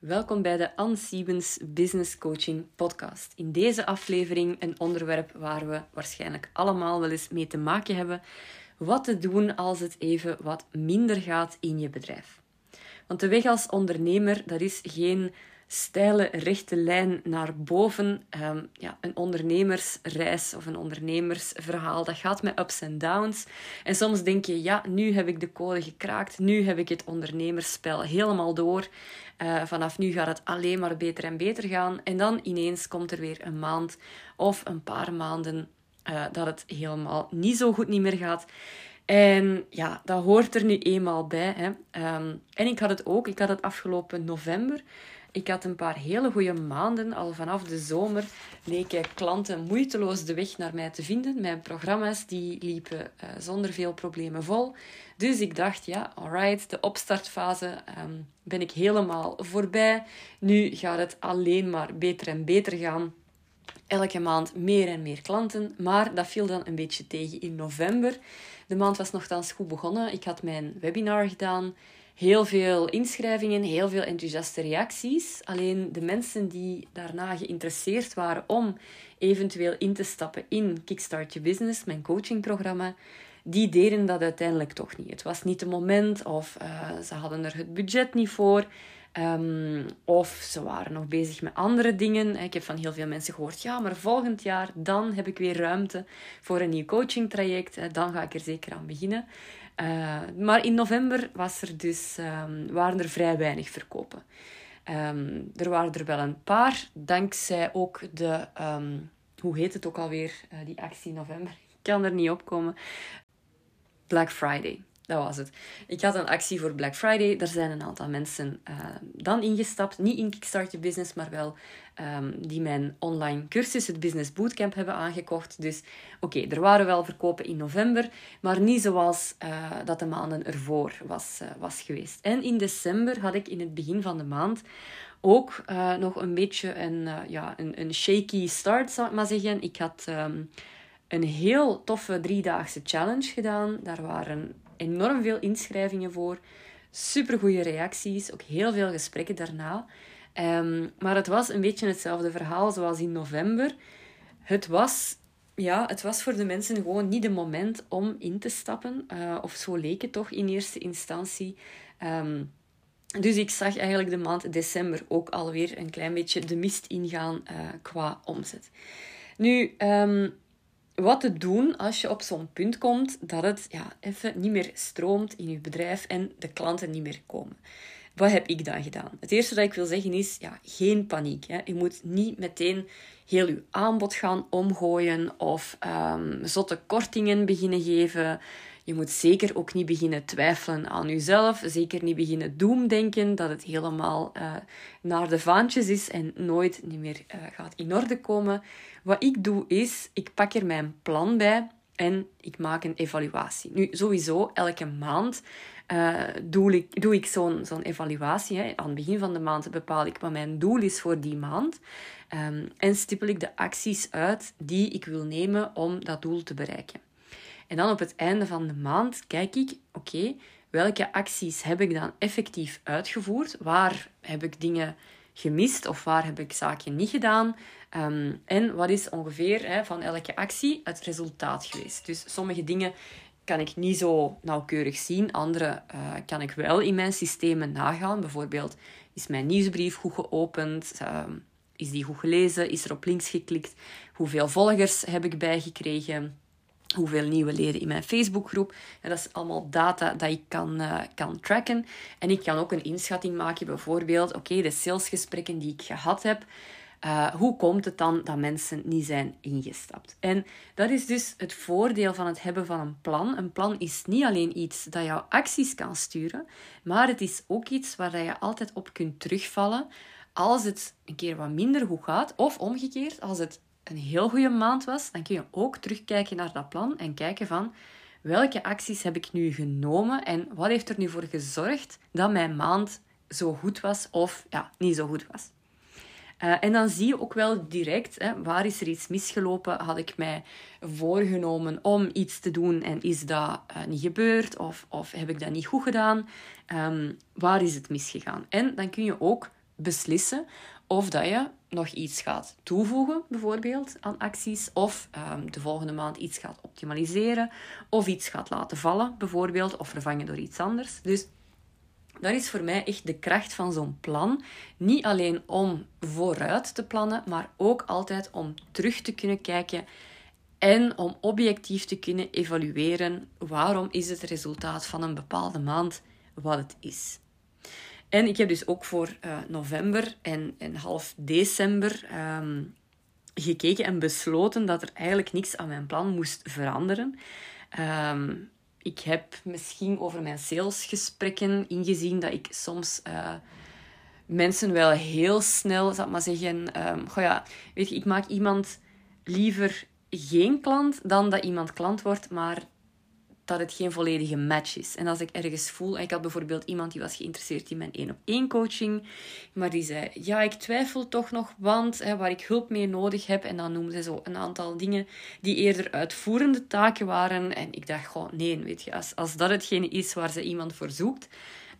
Welkom bij de Anne Siebens Business Coaching Podcast. In deze aflevering een onderwerp waar we waarschijnlijk allemaal wel eens mee te maken hebben. Wat te doen als het even wat minder gaat in je bedrijf. Want de weg als ondernemer, dat is geen steile, rechte lijn naar boven. Um, ja, een ondernemersreis of een ondernemersverhaal, dat gaat met ups en downs. En soms denk je, ja, nu heb ik de code gekraakt, nu heb ik het ondernemersspel helemaal door. Uh, vanaf nu gaat het alleen maar beter en beter gaan. En dan ineens komt er weer een maand of een paar maanden uh, dat het helemaal niet zo goed niet meer gaat. En ja, dat hoort er nu eenmaal bij. Hè. Um, en ik had het ook, ik had het afgelopen november. Ik had een paar hele goede maanden. Al vanaf de zomer leken klanten moeiteloos de weg naar mij te vinden. Mijn programma's die liepen uh, zonder veel problemen vol. Dus ik dacht, ja, alright, de opstartfase um, ben ik helemaal voorbij. Nu gaat het alleen maar beter en beter gaan. Elke maand meer en meer klanten. Maar dat viel dan een beetje tegen in november. De maand was nogthans goed begonnen. Ik had mijn webinar gedaan heel veel inschrijvingen, heel veel enthousiaste reacties. Alleen de mensen die daarna geïnteresseerd waren om eventueel in te stappen in Kickstart Your Business, mijn coachingprogramma, die deden dat uiteindelijk toch niet. Het was niet het moment of uh, ze hadden er het budget niet voor. Um, of ze waren nog bezig met andere dingen. Ik heb van heel veel mensen gehoord, ja, maar volgend jaar dan heb ik weer ruimte voor een nieuw coachingtraject. Dan ga ik er zeker aan beginnen. Uh, maar in november was er dus, um, waren er vrij weinig verkopen. Um, er waren er wel een paar, dankzij ook de, um, hoe heet het ook alweer, uh, die actie in november. Ik kan er niet op komen. Black Friday. Dat was het. Ik had een actie voor Black Friday. Daar zijn een aantal mensen uh, dan ingestapt. Niet in Kickstart Business, maar wel um, die mijn online cursus, het Business Bootcamp, hebben aangekocht. Dus oké, er waren wel verkopen in november, maar niet zoals uh, dat de maanden ervoor was, uh, was geweest. En in december had ik in het begin van de maand ook nog een beetje een, ja, een, een shaky start, zal ik maar zeggen. Ik had um, een heel toffe driedaagse challenge gedaan. Daar waren enorm veel inschrijvingen voor. Super goede reacties, ook heel veel gesprekken daarna. Um, maar het was een beetje hetzelfde verhaal zoals in november. Het was, ja, het was voor de mensen gewoon niet de moment om in te stappen. Uh, of zo leek het toch in eerste instantie. Um, dus ik zag eigenlijk de maand december ook alweer een klein beetje de mist ingaan uh, qua omzet. Nu, um, wat te doen als je op zo'n punt komt dat het ja, even niet meer stroomt in je bedrijf en de klanten niet meer komen. Wat heb ik dan gedaan? Het eerste dat ik wil zeggen is, ja, geen paniek. Hè. Je moet niet meteen heel je aanbod gaan omgooien of um, zotte kortingen beginnen geven. Je moet zeker ook niet beginnen twijfelen aan jezelf. Zeker niet beginnen doemdenken dat het helemaal uh, naar de vaantjes is en nooit niet meer uh, gaat in orde komen. Wat ik doe is, ik pak er mijn plan bij en ik maak een evaluatie. Nu, sowieso, elke maand uh, doe ik, doe ik zo'n zo'n evaluatie. Hè. Aan het begin van de maand bepaal ik wat mijn doel is voor die maand. Um, en stippel ik de acties uit die ik wil nemen om dat doel te bereiken. En dan op het einde van de maand kijk ik, oké, welke acties heb ik dan effectief uitgevoerd? Waar heb ik dingen gemist of waar heb ik zaken niet gedaan? Um, en wat is ongeveer hè, van elke actie het resultaat geweest? Dus sommige dingen kan ik niet zo nauwkeurig zien. Andere uh, kan ik wel in mijn systemen nagaan. Bijvoorbeeld, is mijn nieuwsbrief goed geopend? Uh, is die goed gelezen? Is er op links geklikt? Hoeveel volgers heb ik bijgekregen? Hoeveel nieuwe leden in mijn Facebookgroep? En dat is allemaal data dat ik kan, uh, kan tracken. En ik kan ook een inschatting maken, bijvoorbeeld, oké, de salesgesprekken die ik gehad heb, uh, hoe komt het dan dat mensen niet zijn ingestapt? En dat is dus het voordeel van het hebben van een plan. Een plan is niet alleen iets dat jouw acties kan sturen, maar het is ook iets waar je altijd op kunt terugvallen als het een keer wat minder goed gaat. Of omgekeerd, als het een heel goede maand was, dan kun je ook terugkijken naar dat plan en kijken van welke acties heb ik nu genomen en wat heeft er nu voor gezorgd dat mijn maand zo goed was of ja, niet zo goed was. Uh, en dan zie je ook wel direct, hè, waar is er iets misgelopen? Had ik mij voorgenomen om iets te doen en is dat uh, niet gebeurd? Of, of heb ik dat niet goed gedaan? Um, waar is het misgegaan? En dan kun je ook beslissen of dat je nog iets gaat toevoegen, bijvoorbeeld, aan acties. Of um, de volgende maand iets gaat optimaliseren. Of iets gaat laten vallen, bijvoorbeeld. Of vervangen door iets anders. Dus dat is voor mij echt de kracht van zo'n plan. Niet alleen om vooruit te plannen, maar ook altijd om terug te kunnen kijken en om objectief te kunnen evalueren waarom is het resultaat van een bepaalde maand wat het is. En ik heb dus ook voor uh, november en, en half december um, gekeken en besloten dat er eigenlijk niks aan mijn plan moest veranderen. Um, ik heb misschien over mijn salesgesprekken ingezien dat ik soms uh, mensen wel heel snel, zal ik maar zeggen, um, goh ja, weet je, ik maak iemand liever geen klant dan dat iemand klant wordt, maar dat het geen volledige match is. En als ik ergens voel, ik had bijvoorbeeld iemand die was geïnteresseerd in mijn één op één coaching, maar die zei, ja, ik twijfel toch nog, want hè, waar ik hulp mee nodig heb, en dan noemde ze zo een aantal dingen die eerder uitvoerende taken waren. En ik dacht gewoon, nee, weet je, als, als dat hetgene is waar ze iemand voor zoekt,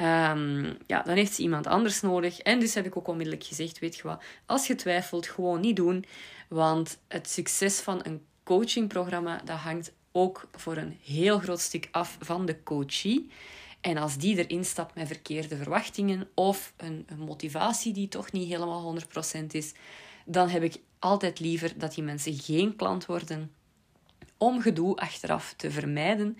Um, ja, dan heeft ze iemand anders nodig. En dus heb ik ook onmiddellijk gezegd, weet je wat, als je twijfelt, gewoon niet doen. Want het succes van een coachingprogramma, dat hangt ook voor een heel groot stuk af van de coachie. En als die erin stapt met verkeerde verwachtingen of een, een motivatie die toch niet helemaal 100% is, dan heb ik altijd liever dat die mensen geen klant worden om gedoe achteraf te vermijden.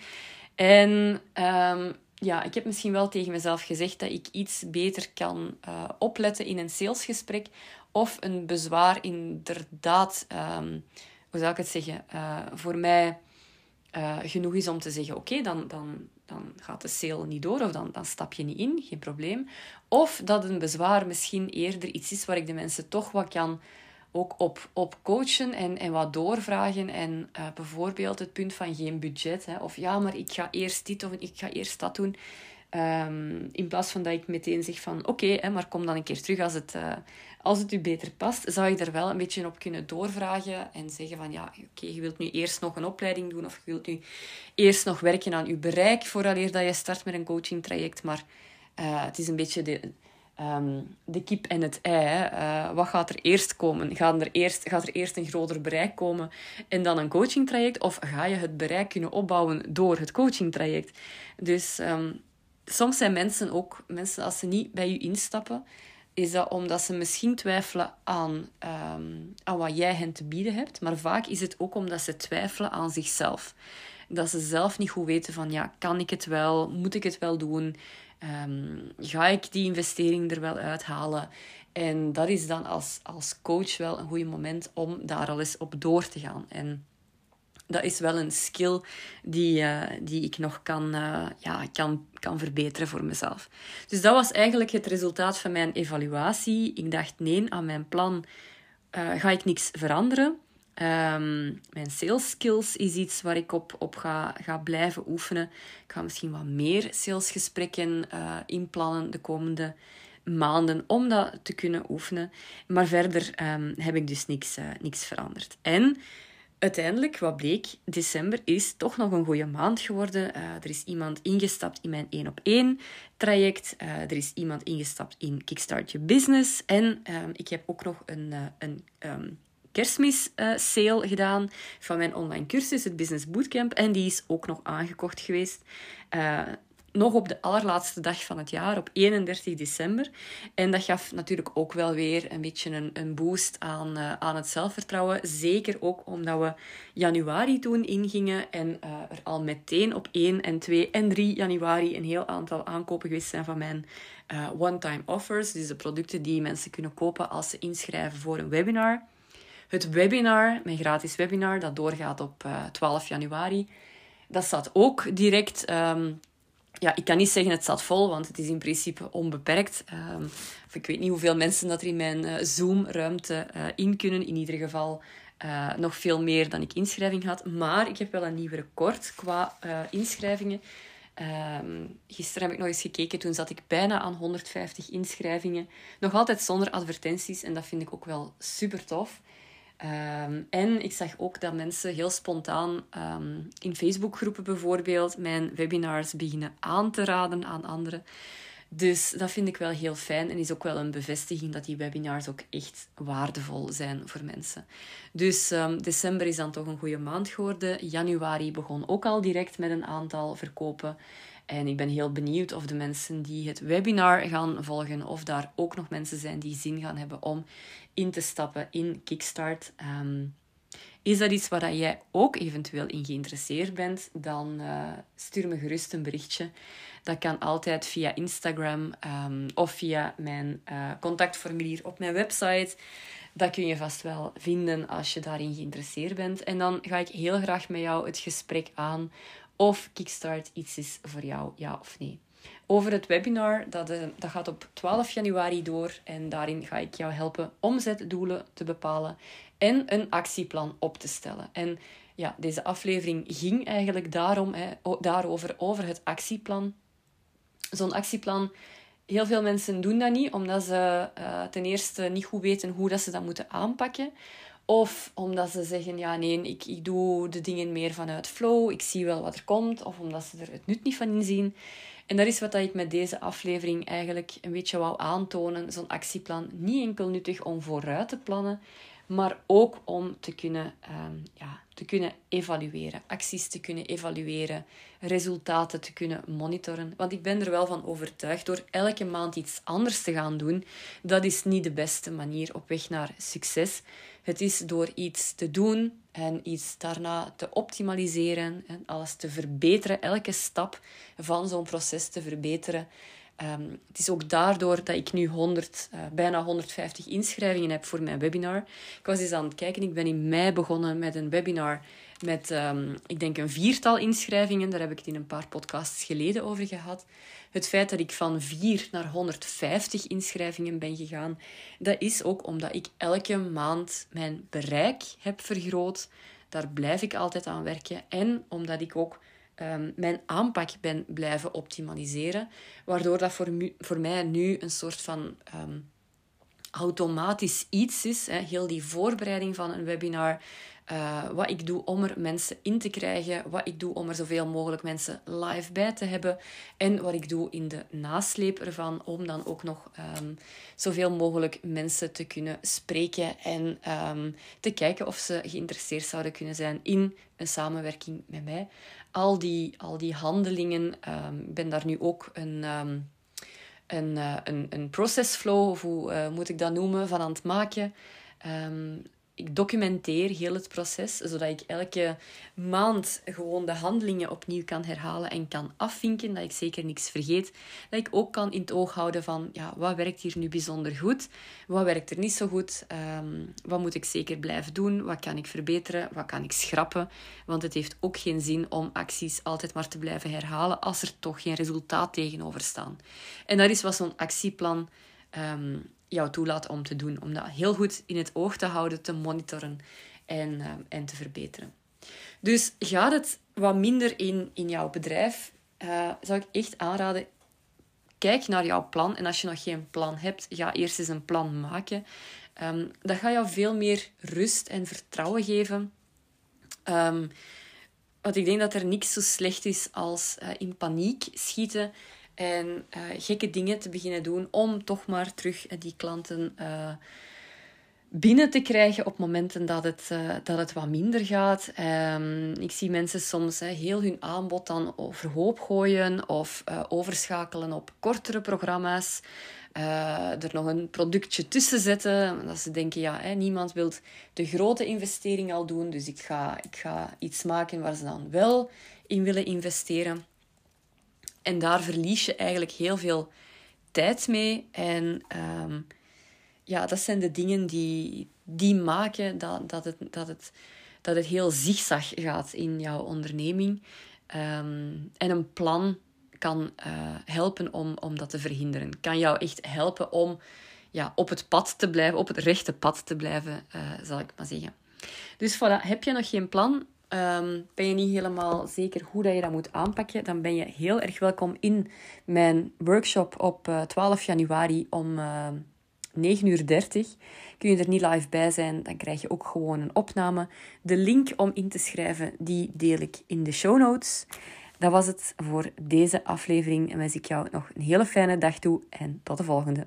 En um, ja, ik heb misschien wel tegen mezelf gezegd dat ik iets beter kan uh, opletten in een salesgesprek of een bezwaar inderdaad, um, hoe zou ik het zeggen, uh, voor mij uh, genoeg is om te zeggen: oké, dan, dan, dan gaat de sale niet door of dan, dan stap je niet in, geen probleem. Of dat een bezwaar misschien eerder iets is waar ik de mensen toch wat kan ook op, op coachen en, en wat doorvragen. En uh, bijvoorbeeld het punt van geen budget. Hè, of ja, maar ik ga eerst dit of ik ga eerst dat doen. Um, in plaats van dat ik meteen zeg van oké, maar kom dan een keer terug als het, uh, als het u beter past, zou ik er wel een beetje op kunnen doorvragen en zeggen van ja, oké, je wilt nu eerst nog een opleiding doen of je wilt nu eerst nog werken aan je bereik vooraleer dat je start met een coaching traject. Maar uh, het is een beetje de, um, de kip en het ei. Uh, wat gaat er eerst komen? Gaat er eerst, gaat er eerst een groter bereik komen en dan een coaching traject? Of ga je het bereik kunnen opbouwen door het coaching traject? Dus um, soms zijn mensen ook, mensen als ze niet bij je instappen, is dat omdat ze misschien twijfelen aan, um, aan wat jij hen te bieden hebt. Maar vaak is het ook omdat ze twijfelen aan zichzelf. Dat ze zelf niet goed weten van, ja, kan ik het wel? Moet ik het wel doen? Um, ga ik die investering er wel uithalen? En dat is dan als, als coach wel een goed moment om daar al eens op door te gaan. En dat is wel een skill die, uh, die ik nog kan, uh, ja, kan, kan verbeteren voor mezelf. Dus dat was eigenlijk het resultaat van mijn evaluatie. Ik dacht, nee, aan mijn plan uh, ga ik niks veranderen. Um, mijn sales skills is iets waar ik op, op ga, ga blijven oefenen. Ik ga misschien wat meer salesgesprekken inplannen de komende maanden om dat te kunnen oefenen. Maar verder um, heb ik dus niks, niks veranderd. En uiteindelijk, wat bleek, december is toch nog een goede maand geworden. Uh, er is iemand ingestapt in mijn 1 op 1 traject. Uh, er is iemand ingestapt in Kickstart Your Business. En um, ik heb ook nog een, uh, een um, kerstmis sale gedaan van mijn online cursus, het Business Bootcamp. En die is ook nog aangekocht geweest nog op de allerlaatste dag van het jaar, op 31 december. En dat gaf natuurlijk ook wel weer een beetje een, een boost aan, uh, aan het zelfvertrouwen. Zeker ook omdat we januari toen ingingen en uh, er al meteen op 1 en 2 en 3 januari een heel aantal aankopen geweest zijn van mijn uh, one-time offers. Dus de producten die mensen kunnen kopen als ze inschrijven voor een webinar. Het webinar, mijn gratis webinar, dat doorgaat op 12 januari. Dat staat ook direct um, ja, ik kan niet zeggen het staat vol, want het is in principe onbeperkt. Of ik weet niet hoeveel mensen dat er in mijn uh, Zoom-ruimte uh, in kunnen. In ieder geval uh, nog veel meer dan ik inschrijving had. Maar ik heb wel een nieuw record qua inschrijvingen. Um, gisteren heb ik nog eens gekeken, toen zat ik bijna aan 150 inschrijvingen. Nog altijd zonder advertenties en dat vind ik ook wel super tof. Um, en ik zag ook dat mensen heel spontaan um, in Facebookgroepen bijvoorbeeld mijn webinars beginnen aan te raden aan anderen. Dus dat vind ik wel heel fijn en is ook wel een bevestiging dat die webinars ook echt waardevol zijn voor mensen. Dus um, december is dan toch een goede maand geworden. Januari begon ook al direct met een aantal verkopen. En ik ben heel benieuwd of de mensen die het webinar gaan volgen, of daar ook nog mensen zijn die zin gaan hebben om in te stappen in Kickstart. Um, is dat iets waar jij ook eventueel in geïnteresseerd bent, dan uh, stuur me gerust een berichtje. Dat kan altijd via Instagram um, of via mijn uh, contactformulier op mijn website. Dat kun je vast wel vinden als je daarin geïnteresseerd bent. En dan ga ik heel graag met jou het gesprek aan of Kickstart iets is voor jou, ja of nee. Over het webinar, dat, uh, dat gaat op 12 januari door en daarin ga ik jou helpen omzetdoelen te bepalen en een actieplan op te stellen. En ja, deze aflevering ging eigenlijk daarom, hè, daarover, over het actieplan. Zo'n actieplan, heel veel mensen doen dat niet, omdat ze uh, ten eerste niet goed weten hoe dat ze dat moeten aanpakken. Of omdat ze zeggen, ja nee, ik, ik doe de dingen meer vanuit flow, ik zie wel wat er komt. Of omdat ze er het nut niet van inzien. En dat is wat ik met deze aflevering eigenlijk een beetje wou aantonen. Zo'n actieplan, niet enkel nuttig om vooruit te plannen, maar ook om te kunnen, um, ja, te kunnen evalueren, acties te kunnen evalueren, resultaten te kunnen monitoren. Want ik ben er wel van overtuigd, door elke maand iets anders te gaan doen, dat is niet de beste manier op weg naar succes. Het is door iets te doen en iets daarna te optimaliseren en alles te verbeteren, elke stap van zo'n proces te verbeteren, Um, het is ook daardoor dat ik nu 100, uh, eh, bijna 150 inschrijvingen heb voor mijn webinar. Ik was eens aan het kijken, ik ben in mei begonnen met een webinar met, um, ik denk, een viertal inschrijvingen. Daar heb ik het in een paar podcasts geleden over gehad. Het feit dat ik van 4 naar 150 inschrijvingen ben gegaan, dat is ook omdat ik elke maand mijn bereik heb vergroot. Daar blijf ik altijd aan werken. En omdat ik ook um, mijn aanpak ben blijven optimaliseren. Waardoor dat voor, mij nu een soort van um, automatisch iets is. Hè. Heel die voorbereiding van een webinar, uh, wat ik doe om er mensen in te krijgen, wat ik doe om er zoveel mogelijk mensen live bij te hebben en wat ik doe in de nasleep ervan om dan ook nog um, zoveel mogelijk mensen te kunnen spreken en te kijken of ze geïnteresseerd zouden kunnen zijn in een samenwerking met mij. Al die, al die handelingen, ik ben daar nu ook een een, uh, een, een process flow, of hoe uh, moet ik dat noemen, van aan het maken. Um, ik documenteer heel het proces, zodat ik elke maand gewoon de handelingen opnieuw kan herhalen en kan afvinken, dat ik zeker niks vergeet. Dat ik ook kan in het oog houden van, ja, wat werkt hier nu bijzonder goed? Wat werkt er niet zo goed? Um, wat moet ik zeker blijven doen? Wat kan ik verbeteren? Wat kan ik schrappen? Want het heeft ook geen zin om acties altijd maar te blijven herhalen als er toch geen resultaat tegenover staan. En dat is wat zo'n actieplan um, jou toelaat om te doen. Om dat heel goed in het oog te houden, te monitoren en, uh, en te verbeteren. Dus gaat het wat minder in, in jouw bedrijf, uh, zou ik echt aanraden, kijk naar jouw plan. En als je nog geen plan hebt, ga eerst eens een plan maken. Um, dat gaat jou veel meer rust en vertrouwen geven. Um, want ik denk dat er niks zo slecht is als uh, in paniek schieten en uh, gekke dingen te beginnen doen om toch maar terug die klanten uh, binnen te krijgen op momenten dat het, dat het wat minder gaat. Um, ik zie mensen soms heel hun aanbod dan overhoop gooien of overschakelen op kortere programma's. er nog een productje tussen zetten. Dat ze denken, ja, niemand wil de grote investering al doen. Dus ik ga, ik ga iets maken waar ze dan wel in willen investeren. En daar verlies je eigenlijk heel veel tijd mee. En um, ja, dat zijn de dingen die, die maken dat, dat, het, dat, het, dat het heel zigzag gaat in jouw onderneming. Um, en een plan kan uh, helpen om, om dat te verhinderen. Kan jou echt helpen om ja, op het pad te blijven, op het rechte pad te blijven, uh, zal ik maar zeggen. Dus voilà, heb je nog geen plan? Um, ben je niet helemaal zeker hoe dat je dat moet aanpakken, dan ben je heel erg welkom in mijn workshop op uh, eh, 12 januari om uh, 9 uur 30. Kun je er niet live bij zijn, dan krijg je ook gewoon een opname. De link om in te schrijven, die deel ik in de show notes. Dat was het voor deze aflevering en wens ik jou nog een hele fijne dag toe en tot de volgende.